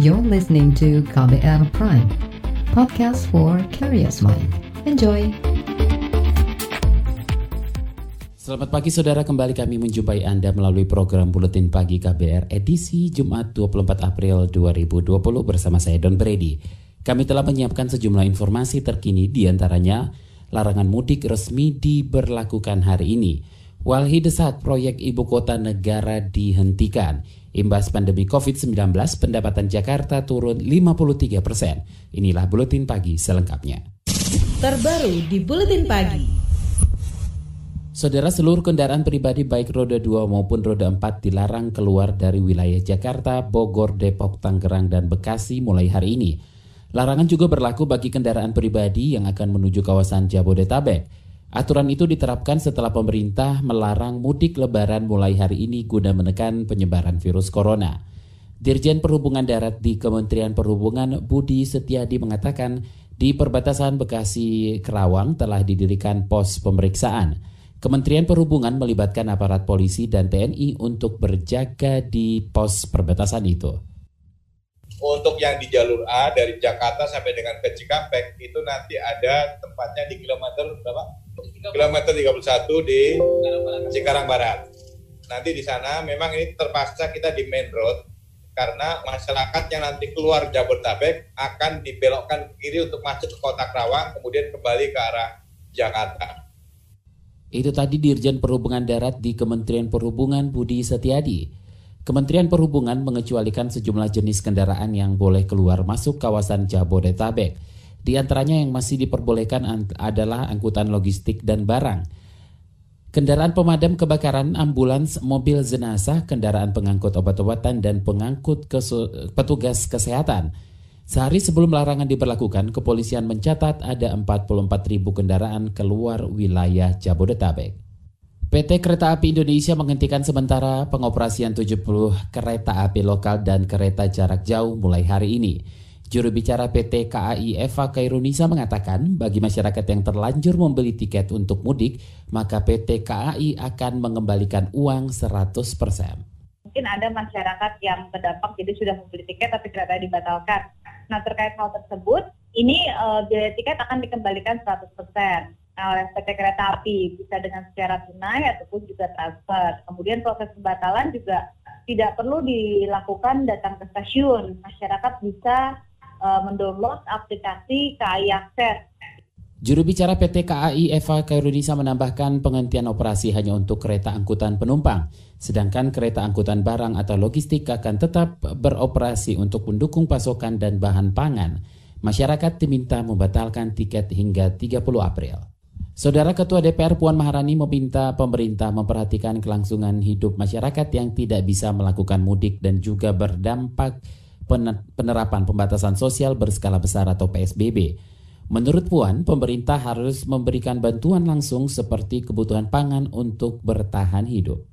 You're listening to KBR Prime, podcast for curious mind. Enjoy! Selamat pagi saudara, kembali kami menjumpai Anda melalui program Buletin Pagi KBR edisi Jumat 24 April 2020 bersama saya Don Brady. Kami telah menyiapkan sejumlah informasi terkini di antaranya larangan mudik resmi diberlakukan hari ini. Walhi desak proyek ibu kota negara dihentikan. Imbas pandemi COVID-19, pendapatan Jakarta turun 53 persen. Inilah Buletin Pagi selengkapnya. Terbaru di Buletin Pagi. Saudara seluruh kendaraan pribadi baik roda 2 maupun roda 4 dilarang keluar dari wilayah Jakarta, Bogor, Depok, Tangerang, dan Bekasi mulai hari ini. Larangan juga berlaku bagi kendaraan pribadi yang akan menuju kawasan Jabodetabek. Aturan itu diterapkan setelah pemerintah melarang mudik lebaran mulai hari ini guna menekan penyebaran virus corona. Dirjen Perhubungan Darat di Kementerian Perhubungan Budi Setiadi mengatakan di perbatasan Bekasi Kerawang telah didirikan pos pemeriksaan. Kementerian Perhubungan melibatkan aparat polisi dan TNI untuk berjaga di pos perbatasan itu. Untuk yang di jalur A dari Jakarta sampai dengan ke Cikampek itu nanti ada tempatnya di kilometer berapa? Kilometer 31 di Cikarang Barat. Nanti di sana memang ini terpaksa kita di main road karena masyarakat yang nanti keluar Jabodetabek akan dibelokkan ke kiri untuk masuk ke kota Kerawang kemudian kembali ke arah Jakarta. Itu tadi Dirjen Perhubungan Darat di Kementerian Perhubungan Budi Setiadi. Kementerian Perhubungan mengecualikan sejumlah jenis kendaraan yang boleh keluar masuk kawasan Jabodetabek. Di antaranya yang masih diperbolehkan adalah angkutan logistik dan barang. Kendaraan pemadam kebakaran, ambulans, mobil jenazah, kendaraan pengangkut obat-obatan, dan pengangkut petugas kesehatan. Sehari sebelum larangan diberlakukan, kepolisian mencatat ada 44 ribu kendaraan keluar wilayah Jabodetabek. PT Kereta Api Indonesia menghentikan sementara pengoperasian 70 kereta api lokal dan kereta jarak jauh mulai hari ini. Juru bicara PT KAI Eva Kairunisa mengatakan bagi masyarakat yang terlanjur membeli tiket untuk mudik, maka PT KAI akan mengembalikan uang 100%. Mungkin ada masyarakat yang terdampak jadi sudah membeli tiket tapi kereta dibatalkan. Nah terkait hal tersebut, ini uh, biaya tiket akan dikembalikan 100% nah, oleh PT Kereta Api, bisa dengan secara tunai ataupun juga transfer. Kemudian proses pembatalan juga tidak perlu dilakukan datang ke stasiun. Masyarakat bisa uh, mendownload aplikasi KAI Akses. Juru bicara PT KAI Eva Kairunisa menambahkan penghentian operasi hanya untuk kereta angkutan penumpang, sedangkan kereta angkutan barang atau logistik akan tetap beroperasi untuk mendukung pasokan dan bahan pangan. Masyarakat diminta membatalkan tiket hingga 30 April. Saudara Ketua DPR Puan Maharani meminta pemerintah memperhatikan kelangsungan hidup masyarakat yang tidak bisa melakukan mudik dan juga berdampak penerapan pembatasan sosial berskala besar atau PSBB. Menurut Puan, pemerintah harus memberikan bantuan langsung seperti kebutuhan pangan untuk bertahan hidup.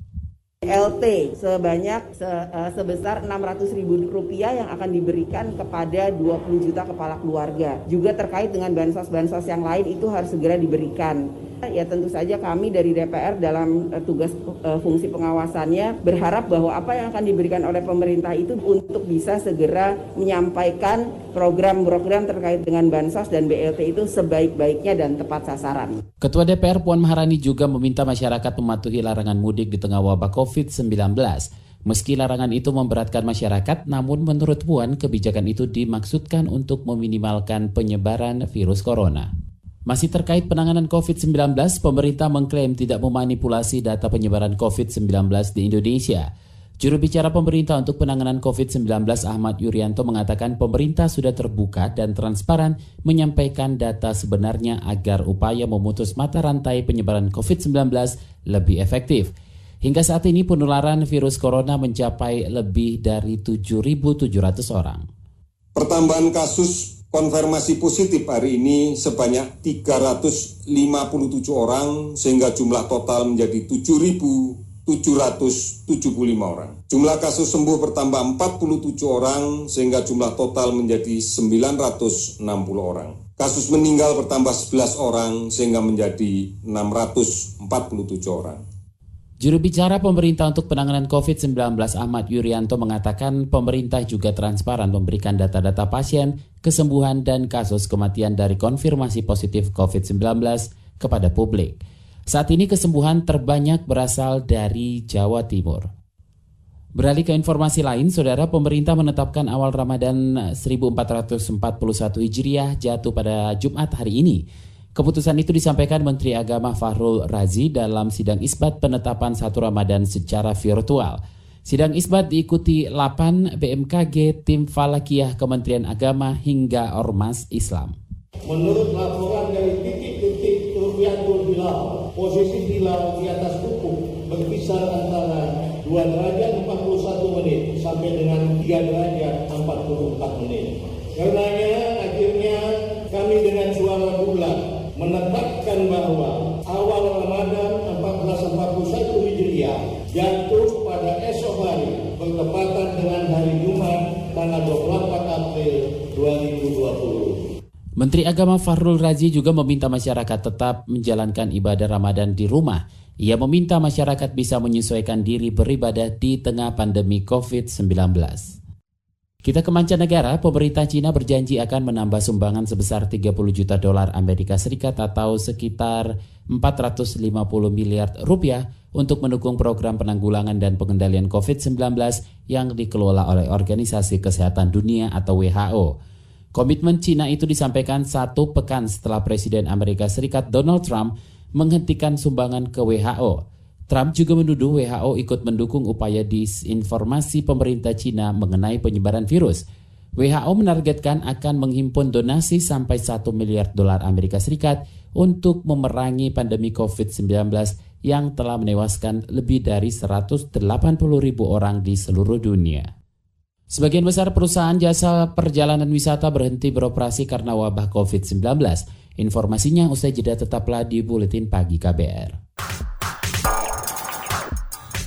LT sebanyak se, uh, sebesar 600 ribu rupiah yang akan diberikan kepada 20 juta kepala keluarga. Juga terkait dengan bansos-bansos yang lain itu harus segera diberikan. Ya tentu saja kami dari DPR dalam uh, tugas uh, fungsi pengawasannya berharap bahwa apa yang akan diberikan oleh pemerintah itu untuk bisa segera menyampaikan program-program terkait dengan bansos dan BLT itu sebaik-baiknya dan tepat sasaran. Ketua DPR Puan Maharani juga meminta masyarakat mematuhi larangan mudik di tengah wabah COVID-19. Meski larangan itu memberatkan masyarakat, namun menurut Puan kebijakan itu dimaksudkan untuk meminimalkan penyebaran virus corona. Masih terkait penanganan COVID-19, pemerintah mengklaim tidak memanipulasi data penyebaran COVID-19 di Indonesia. Juru bicara pemerintah untuk penanganan COVID-19 Ahmad Yuryanto mengatakan pemerintah sudah terbuka dan transparan menyampaikan data sebenarnya agar upaya memutus mata rantai penyebaran COVID-19 lebih efektif. Hingga saat ini penularan virus corona mencapai lebih dari 7.700 orang. Pertambahan kasus konfirmasi positif hari ini sebanyak 357 orang sehingga jumlah total menjadi 7.775 orang. Jumlah kasus sembuh bertambah 47 orang sehingga jumlah total menjadi 960 orang. Kasus meninggal bertambah 11 orang sehingga menjadi 647 orang. Juru bicara pemerintah untuk penanganan COVID-19 Ahmad Yuryanto mengatakan pemerintah juga transparan memberikan data-data pasien, kesembuhan, dan kasus kematian dari konfirmasi positif COVID-19 kepada publik. Saat ini kesembuhan terbanyak berasal dari Jawa Timur. Beralih ke informasi lain, saudara pemerintah menetapkan awal Ramadan 1441 Hijriah jatuh pada Jumat hari ini. Keputusan itu disampaikan Menteri Agama Fahrul Razi dalam sidang isbat penetapan satu Ramadan secara virtual. Sidang isbat diikuti 8 BMKG, tim Falakiyah Kementerian Agama hingga Ormas Islam. Menurut laporan dari titik-titik Turbiatul Hilal, posisi hilal di atas ufuk berkisar antara 2 derajat 41 menit sampai dengan 3 derajat 44 menit. Karenanya akhirnya kami dengan suara bulat menetapkan bahwa awal Ramadan 1441 Hijriah jatuh pada esok hari bertepatan dengan hari Jumat tanggal 24 April 2020. Menteri Agama Fahrul Razi juga meminta masyarakat tetap menjalankan ibadah Ramadan di rumah. Ia meminta masyarakat bisa menyesuaikan diri beribadah di tengah pandemi COVID-19. Kita ke mancanegara, pemerintah Cina berjanji akan menambah sumbangan sebesar 30 juta dolar Amerika Serikat atau sekitar 450 miliar rupiah untuk mendukung program penanggulangan dan pengendalian COVID-19 yang dikelola oleh Organisasi Kesehatan Dunia atau WHO. Komitmen Cina itu disampaikan satu pekan setelah Presiden Amerika Serikat Donald Trump menghentikan sumbangan ke WHO. Trump juga menuduh WHO ikut mendukung upaya disinformasi pemerintah Cina mengenai penyebaran virus. WHO menargetkan akan menghimpun donasi sampai 1 miliar dolar Amerika Serikat untuk memerangi pandemi COVID-19 yang telah menewaskan lebih dari 180 ribu orang di seluruh dunia. Sebagian besar perusahaan jasa perjalanan wisata berhenti beroperasi karena wabah COVID-19. Informasinya usai jeda tetaplah di Buletin Pagi KBR.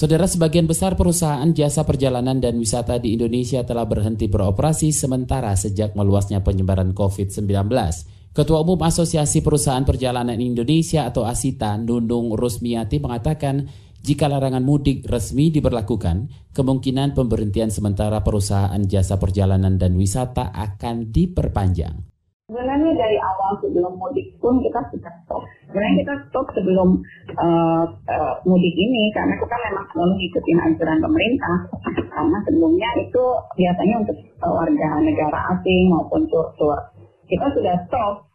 Saudara sebagian besar perusahaan jasa perjalanan dan wisata di Indonesia telah berhenti beroperasi sementara sejak meluasnya penyebaran COVID-19. Ketua Umum Asosiasi Perusahaan Perjalanan Indonesia atau ASITA, Nunung Rusmiati mengatakan jika larangan mudik resmi diberlakukan, kemungkinan pemberhentian sementara perusahaan jasa perjalanan dan wisata akan diperpanjang. Sebenarnya dari awal sebelum mudik pun kita sudah stop. Sebenarnya kita stop sebelum uh, uh, mudik ini karena kita memang selalu ngikutin anjuran pemerintah. Karena sebelumnya itu biasanya untuk uh, warga negara asing maupun tur-tur. Kita sudah stop.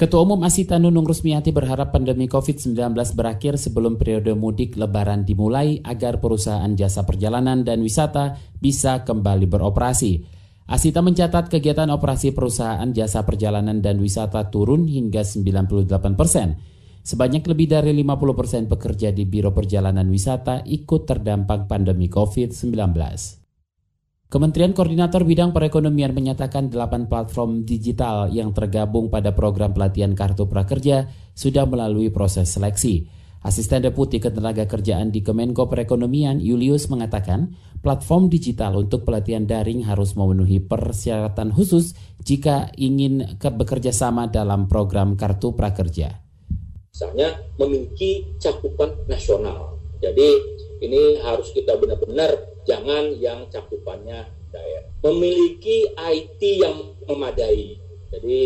Ketua Umum Asita Nunung Rusmiati berharap pandemi COVID-19 berakhir sebelum periode mudik lebaran dimulai agar perusahaan jasa perjalanan dan wisata bisa kembali beroperasi. Asita mencatat kegiatan operasi perusahaan jasa perjalanan dan wisata turun hingga 98 persen. Sebanyak lebih dari 50 persen pekerja di Biro Perjalanan Wisata ikut terdampak pandemi COVID-19. Kementerian Koordinator Bidang Perekonomian menyatakan 8 platform digital yang tergabung pada program pelatihan Kartu Prakerja sudah melalui proses seleksi. Asisten Deputi Ketenaga Kerjaan di Kemenko Perekonomian Julius mengatakan, platform digital untuk pelatihan daring harus memenuhi persyaratan khusus jika ingin bekerja sama dalam program Kartu Prakerja. Misalnya memiliki cakupan nasional. Jadi ini harus kita benar-benar jangan yang cakupannya daerah. Memiliki IT yang memadai. Jadi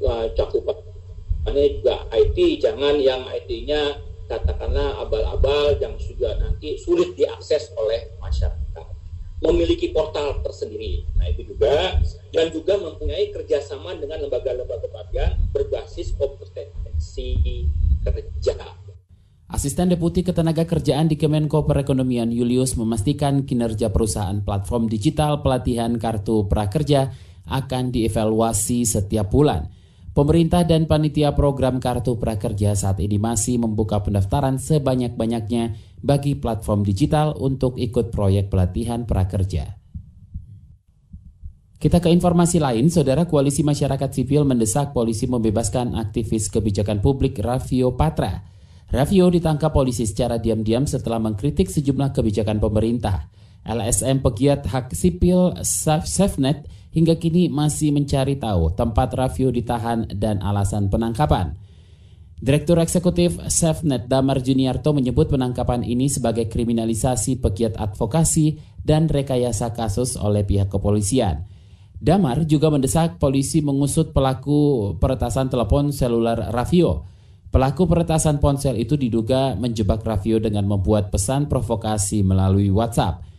uh, cakupannya juga IT, jangan yang IT-nya katakanlah abal-abal yang sudah nanti sulit diakses oleh masyarakat. Memiliki portal tersendiri. Nah itu juga dan juga mempunyai kerjasama dengan lembaga-lembaga pelatihan berbasis kompetensi kerja. Asisten Deputi Ketenaga Kerjaan di Kemenko Perekonomian Julius memastikan kinerja perusahaan platform digital pelatihan kartu prakerja akan dievaluasi setiap bulan. Pemerintah dan panitia program Kartu Prakerja saat ini masih membuka pendaftaran sebanyak-banyaknya bagi platform digital untuk ikut proyek pelatihan prakerja. Kita ke informasi lain, Saudara Koalisi Masyarakat Sipil mendesak polisi membebaskan aktivis kebijakan publik Raffio Patra. Raffio ditangkap polisi secara diam-diam setelah mengkritik sejumlah kebijakan pemerintah. LSM pegiat hak sipil SafeNet hingga kini masih mencari tahu tempat Raffio ditahan dan alasan penangkapan. Direktur Eksekutif SafeNet Damar Juniarto menyebut penangkapan ini sebagai kriminalisasi pegiat advokasi dan rekayasa kasus oleh pihak kepolisian. Damar juga mendesak polisi mengusut pelaku peretasan telepon seluler Raffio. Pelaku peretasan ponsel itu diduga menjebak Raffio dengan membuat pesan provokasi melalui WhatsApp.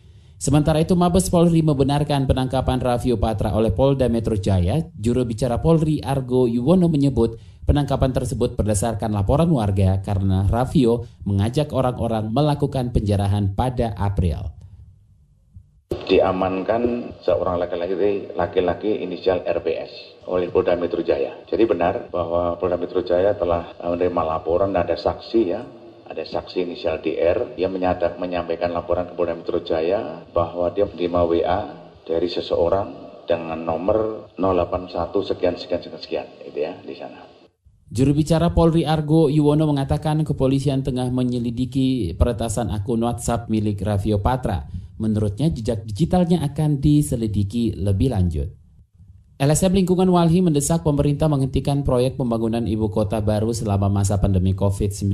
Sementara itu Mabes Polri membenarkan penangkapan Raffio Patra oleh Polda Metro Jaya. Juru bicara Polri Argo Yuwono menyebut penangkapan tersebut berdasarkan laporan warga karena Raffio mengajak orang-orang melakukan penjarahan pada April diamankan seorang laki-laki laki-laki inisial RPS oleh Polda Metro Jaya. Jadi benar bahwa Polda Metro Jaya telah menerima laporan dan ada saksi ya ada saksi inisial DR yang menyadak, menyampaikan laporan ke Polda Metro Jaya bahwa dia menerima WA dari seseorang dengan nomor 081 sekian sekian sekian sekian itu ya di sana. Juru bicara Polri Argo Yuwono mengatakan kepolisian tengah menyelidiki peretasan akun WhatsApp milik Raffio Patra. Menurutnya jejak digitalnya akan diselidiki lebih lanjut. LSM Lingkungan Walhi mendesak pemerintah menghentikan proyek pembangunan ibu kota baru selama masa pandemi COVID-19.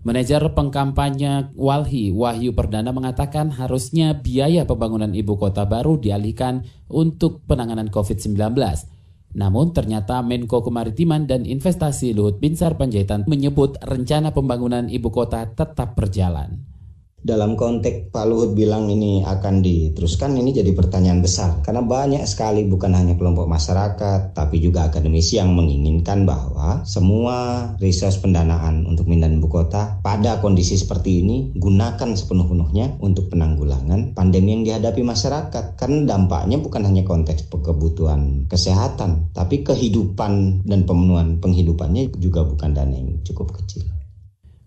Manajer pengkampanye Walhi, Wahyu Perdana mengatakan harusnya biaya pembangunan ibu kota baru dialihkan untuk penanganan COVID-19. Namun ternyata Menko Kemaritiman dan Investasi Luhut Binsar Panjaitan menyebut rencana pembangunan ibu kota tetap berjalan dalam konteks Pak Luhut bilang ini akan diteruskan ini jadi pertanyaan besar karena banyak sekali bukan hanya kelompok masyarakat tapi juga akademisi yang menginginkan bahwa semua resource pendanaan untuk pemindahan ibu kota pada kondisi seperti ini gunakan sepenuh-penuhnya untuk penanggulangan pandemi yang dihadapi masyarakat karena dampaknya bukan hanya konteks kebutuhan kesehatan tapi kehidupan dan pemenuhan penghidupannya juga bukan dana yang cukup kecil.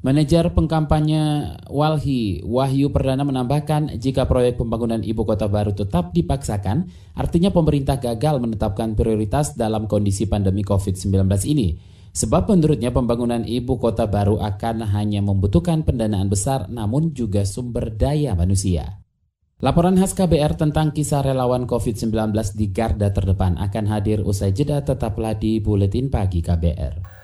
Manajer pengkampanye Walhi, Wahyu Perdana menambahkan jika proyek pembangunan ibu kota baru tetap dipaksakan, artinya pemerintah gagal menetapkan prioritas dalam kondisi pandemi COVID-19 ini. Sebab menurutnya pembangunan ibu kota baru akan hanya membutuhkan pendanaan besar namun juga sumber daya manusia. Laporan khas KBR tentang kisah relawan COVID-19 di garda terdepan akan hadir usai jeda tetaplah di Buletin Pagi KBR.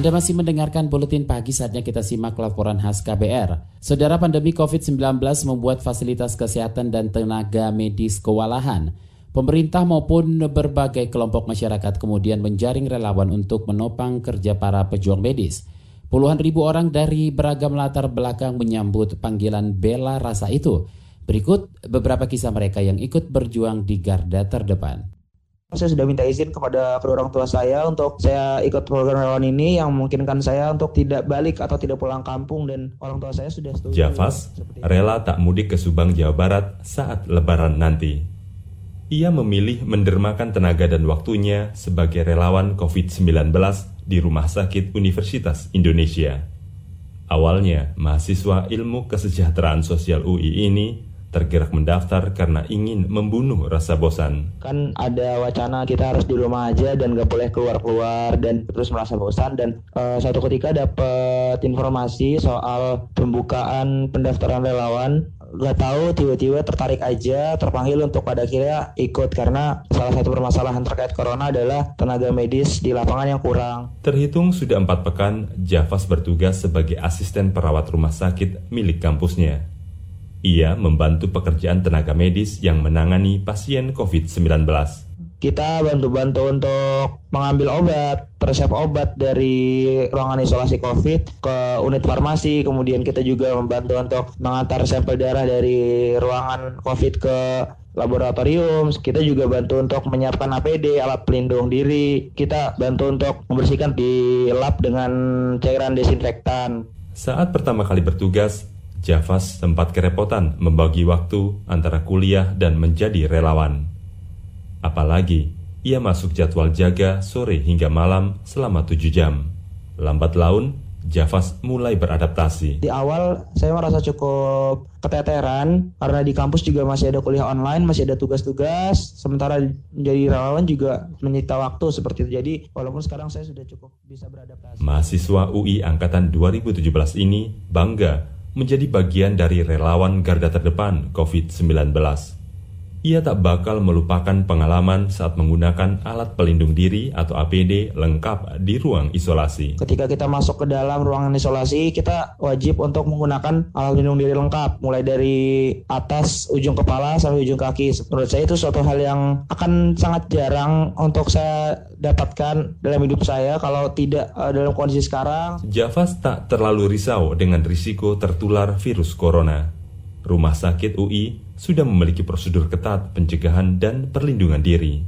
Anda masih mendengarkan buletin pagi saatnya kita simak laporan khas KBR. Saudara pandemi COVID-19 membuat fasilitas kesehatan dan tenaga medis kewalahan. Pemerintah maupun berbagai kelompok masyarakat kemudian menjaring relawan untuk menopang kerja para pejuang medis. Puluhan ribu orang dari beragam latar belakang menyambut panggilan bela rasa itu. Berikut beberapa kisah mereka yang ikut berjuang di garda terdepan. Saya sudah minta izin kepada kedua orang tua saya untuk saya ikut program relawan ini yang memungkinkan saya untuk tidak balik atau tidak pulang kampung dan orang tua saya sudah setuju. Jafas rela tak mudik ke Subang, Jawa Barat saat lebaran nanti. Ia memilih mendermakan tenaga dan waktunya sebagai relawan COVID-19 di Rumah Sakit Universitas Indonesia. Awalnya, mahasiswa ilmu kesejahteraan sosial UI ini tergerak mendaftar karena ingin membunuh rasa bosan. Kan ada wacana kita harus di rumah aja dan gak boleh keluar-keluar dan terus merasa bosan dan uh, satu ketika dapat informasi soal pembukaan pendaftaran relawan gak tahu tiba-tiba tertarik aja terpanggil untuk pada akhirnya ikut karena salah satu permasalahan terkait corona adalah tenaga medis di lapangan yang kurang. Terhitung sudah empat pekan, Javas bertugas sebagai asisten perawat rumah sakit milik kampusnya. Ia membantu pekerjaan tenaga medis yang menangani pasien COVID-19. kita bantu-bantu untuk mengambil obat, resep obat dari ruangan isolasi COVID ke unit farmasi. Kemudian kita juga membantu untuk mengantar sampel darah dari ruangan COVID ke laboratorium. Kita juga bantu untuk menyiapkan APD, alat pelindung diri. Kita bantu untuk membersihkan di lab dengan cairan desinfektan. Saat pertama kali bertugas, Javas sempat kerepotan membagi waktu antara kuliah dan menjadi relawan. Apalagi, ia masuk jadwal jaga sore hingga malam selama tujuh jam. Lambat laun, Javas mulai beradaptasi. Di awal saya merasa cukup keteteran karena di kampus juga masih ada kuliah online, masih ada tugas-tugas. Sementara menjadi relawan juga menyita waktu seperti itu. Jadi walaupun sekarang saya sudah cukup bisa beradaptasi. Mahasiswa UI angkatan 2017 ini bangga menjadi bagian dari relawan garda terdepan COVID-19 ia tak bakal melupakan pengalaman saat menggunakan alat pelindung diri atau APD lengkap di ruang isolasi. Ketika kita masuk ke dalam ruangan isolasi, kita wajib untuk menggunakan alat pelindung diri lengkap, mulai dari atas ujung kepala sampai ujung kaki. Menurut saya itu suatu hal yang akan sangat jarang untuk saya dapatkan dalam hidup saya kalau tidak uh, dalam kondisi sekarang. Javas tak terlalu risau dengan risiko tertular virus corona. Rumah sakit UI sudah memiliki prosedur ketat pencegahan dan perlindungan diri.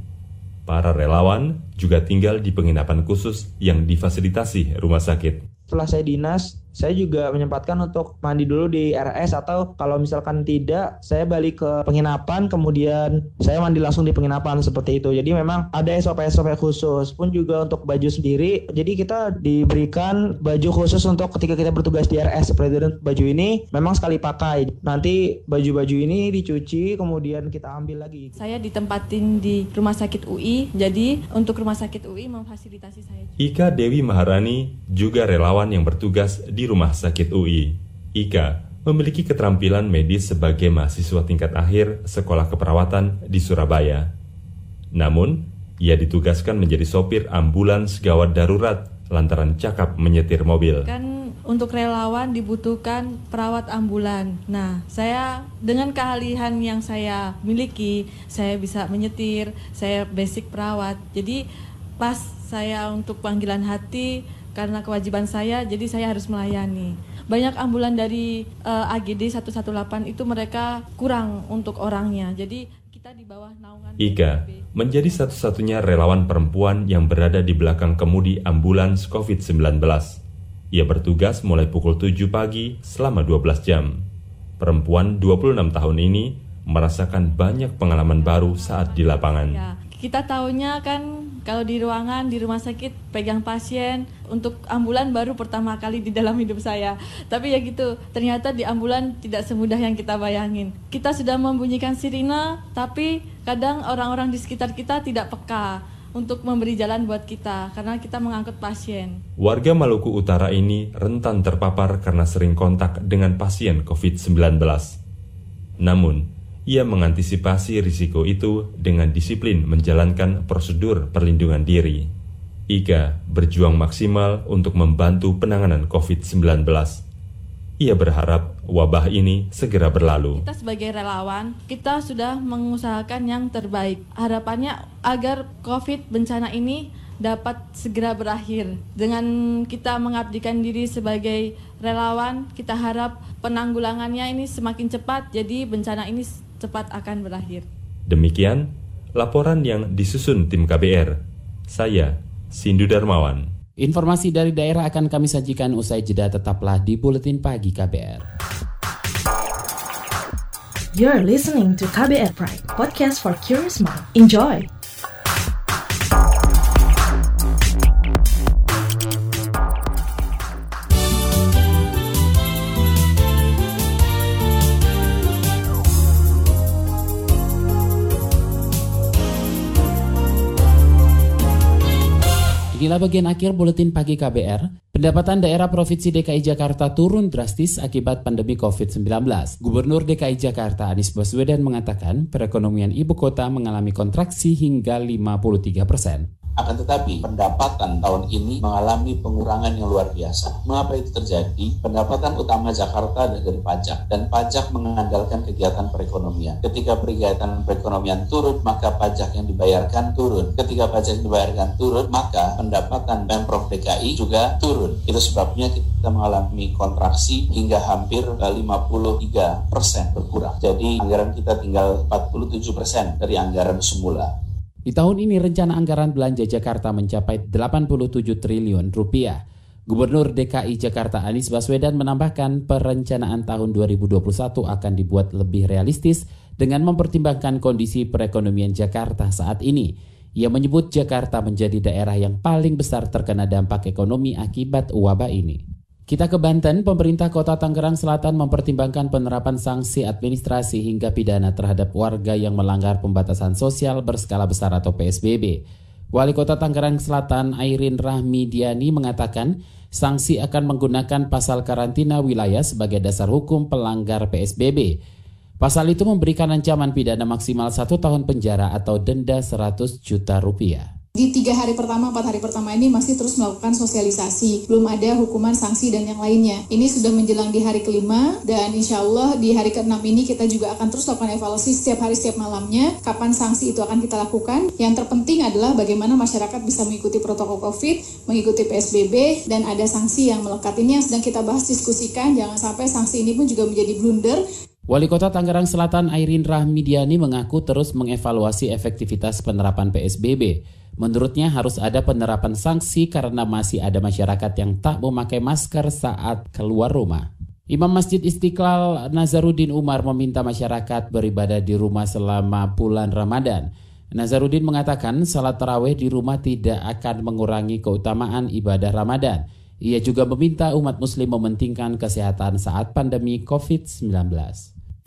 Para relawan juga tinggal di penginapan khusus yang difasilitasi rumah sakit. Setelah saya dinas, saya juga menyempatkan untuk mandi dulu di RS atau kalau misalkan tidak saya balik ke penginapan kemudian saya mandi langsung di penginapan seperti itu. Jadi memang ada SOP-SOP khusus pun juga untuk baju sendiri. Jadi kita diberikan baju khusus untuk ketika kita bertugas di RS seperti itu. Baju ini memang sekali pakai. Nanti baju-baju ini dicuci kemudian kita ambil lagi. Saya ditempatin di rumah sakit UI jadi untuk rumah sakit UI memfasilitasi saya. Ika Dewi Maharani juga relawan yang bertugas di di Rumah Sakit UI. Ika memiliki keterampilan medis sebagai mahasiswa tingkat akhir Sekolah Keperawatan di Surabaya. Namun, ia ditugaskan menjadi sopir ambulans gawat darurat lantaran cakap menyetir mobil. Kan untuk relawan dibutuhkan perawat ambulan. Nah, saya dengan keahlian yang saya miliki, saya bisa menyetir, saya basic perawat. Jadi pas saya untuk panggilan hati karena kewajiban saya jadi saya harus melayani banyak ambulan dari uh, AGD 118 itu mereka kurang untuk orangnya jadi kita di bawah naungan Ika menjadi satu-satunya relawan perempuan yang berada di belakang kemudi ambulans COVID-19 ia bertugas mulai pukul 7 pagi selama 12 jam. Perempuan 26 tahun ini merasakan banyak pengalaman baru saat di lapangan. Ya, kita tahunya kan kalau di ruangan di rumah sakit pegang pasien untuk ambulan baru pertama kali di dalam hidup saya tapi ya gitu ternyata di ambulan tidak semudah yang kita bayangin kita sudah membunyikan sirine tapi kadang orang-orang di sekitar kita tidak peka untuk memberi jalan buat kita karena kita mengangkut pasien. Warga Maluku Utara ini rentan terpapar karena sering kontak dengan pasien COVID-19. Namun, ia mengantisipasi risiko itu dengan disiplin menjalankan prosedur perlindungan diri. Ika berjuang maksimal untuk membantu penanganan COVID-19. Ia berharap wabah ini segera berlalu. Kita sebagai relawan, kita sudah mengusahakan yang terbaik. Harapannya agar COVID bencana ini dapat segera berakhir. Dengan kita mengabdikan diri sebagai relawan, kita harap penanggulangannya ini semakin cepat, jadi bencana ini cepat akan berakhir. Demikian laporan yang disusun tim KBR. Saya, Sindu Darmawan. Informasi dari daerah akan kami sajikan usai jeda tetaplah di Buletin Pagi KBR. You're listening to KBR Pride, podcast for curious mind. Enjoy! Inilah bagian akhir buletin pagi KBR. Pendapatan daerah Provinsi DKI Jakarta turun drastis akibat pandemi COVID-19. Gubernur DKI Jakarta Anies Baswedan mengatakan perekonomian ibu kota mengalami kontraksi hingga 53 persen. Akan tetapi pendapatan tahun ini mengalami pengurangan yang luar biasa. Mengapa itu terjadi? Pendapatan utama Jakarta adalah dari pajak dan pajak mengandalkan kegiatan perekonomian. Ketika kegiatan perekonomian turun, maka pajak yang dibayarkan turun. Ketika pajak yang dibayarkan turun, maka pendapatan Pemprov DKI juga turun. Itu sebabnya kita mengalami kontraksi hingga hampir 53 persen berkurang. Jadi anggaran kita tinggal 47 persen dari anggaran semula. Di tahun ini rencana anggaran belanja Jakarta mencapai 87 triliun rupiah. Gubernur DKI Jakarta Anies Baswedan menambahkan perencanaan tahun 2021 akan dibuat lebih realistis dengan mempertimbangkan kondisi perekonomian Jakarta saat ini. Ia menyebut Jakarta menjadi daerah yang paling besar terkena dampak ekonomi akibat wabah ini. Kita ke Banten, pemerintah kota Tangerang Selatan mempertimbangkan penerapan sanksi administrasi hingga pidana terhadap warga yang melanggar pembatasan sosial berskala besar atau PSBB. Wali Kota Tangerang Selatan Airin Rahmidiani mengatakan sanksi akan menggunakan pasal karantina wilayah sebagai dasar hukum pelanggar PSBB. Pasal itu memberikan ancaman pidana maksimal satu tahun penjara atau denda 100 juta rupiah. Di tiga hari pertama, empat hari pertama ini masih terus melakukan sosialisasi. Belum ada hukuman, sanksi, dan yang lainnya. Ini sudah menjelang di hari kelima, dan insya Allah di hari keenam ini kita juga akan terus lakukan evaluasi setiap hari, setiap malamnya. Kapan sanksi itu akan kita lakukan. Yang terpenting adalah bagaimana masyarakat bisa mengikuti protokol COVID, mengikuti PSBB, dan ada sanksi yang melekat. Ini yang sedang kita bahas, diskusikan. Jangan sampai sanksi ini pun juga menjadi blunder. Wali Kota Tangerang Selatan Airin Rahmidiani mengaku terus mengevaluasi efektivitas penerapan PSBB. Menurutnya harus ada penerapan sanksi karena masih ada masyarakat yang tak memakai masker saat keluar rumah. Imam Masjid Istiqlal Nazarudin Umar meminta masyarakat beribadah di rumah selama bulan Ramadan. Nazarudin mengatakan salat tarawih di rumah tidak akan mengurangi keutamaan ibadah Ramadan. Ia juga meminta umat muslim mementingkan kesehatan saat pandemi COVID-19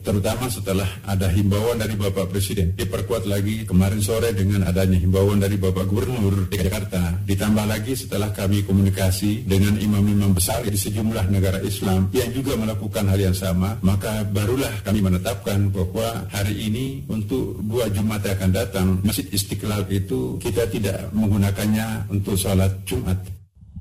terutama setelah ada himbauan dari Bapak Presiden. Diperkuat lagi kemarin sore dengan adanya himbauan dari Bapak Gubernur DKI Jakarta. Ditambah lagi setelah kami komunikasi dengan imam-imam besar di sejumlah negara Islam yang juga melakukan hal yang sama, maka barulah kami menetapkan bahwa hari ini untuk dua Jumat yang akan datang, Masjid Istiqlal itu kita tidak menggunakannya untuk sholat Jumat.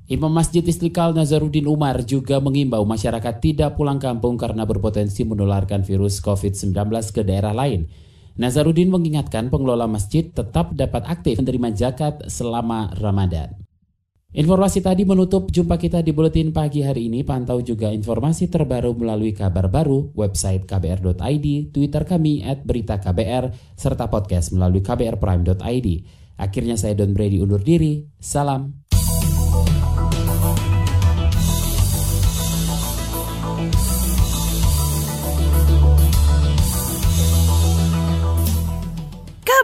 Imam Masjid Istiqlal Nazarudin Umar juga mengimbau masyarakat tidak pulang kampung karena berpotensi menularkan virus COVID-19 ke daerah lain. Nazarudin mengingatkan pengelola masjid tetap dapat aktif menerima zakat selama Ramadan. Informasi tadi menutup jumpa kita di Buletin Pagi hari ini. Pantau juga informasi terbaru melalui kabar baru, website kbr.id, Twitter kami at berita KBR, serta podcast melalui kbrprime.id. Akhirnya saya Don Brady undur diri. Salam.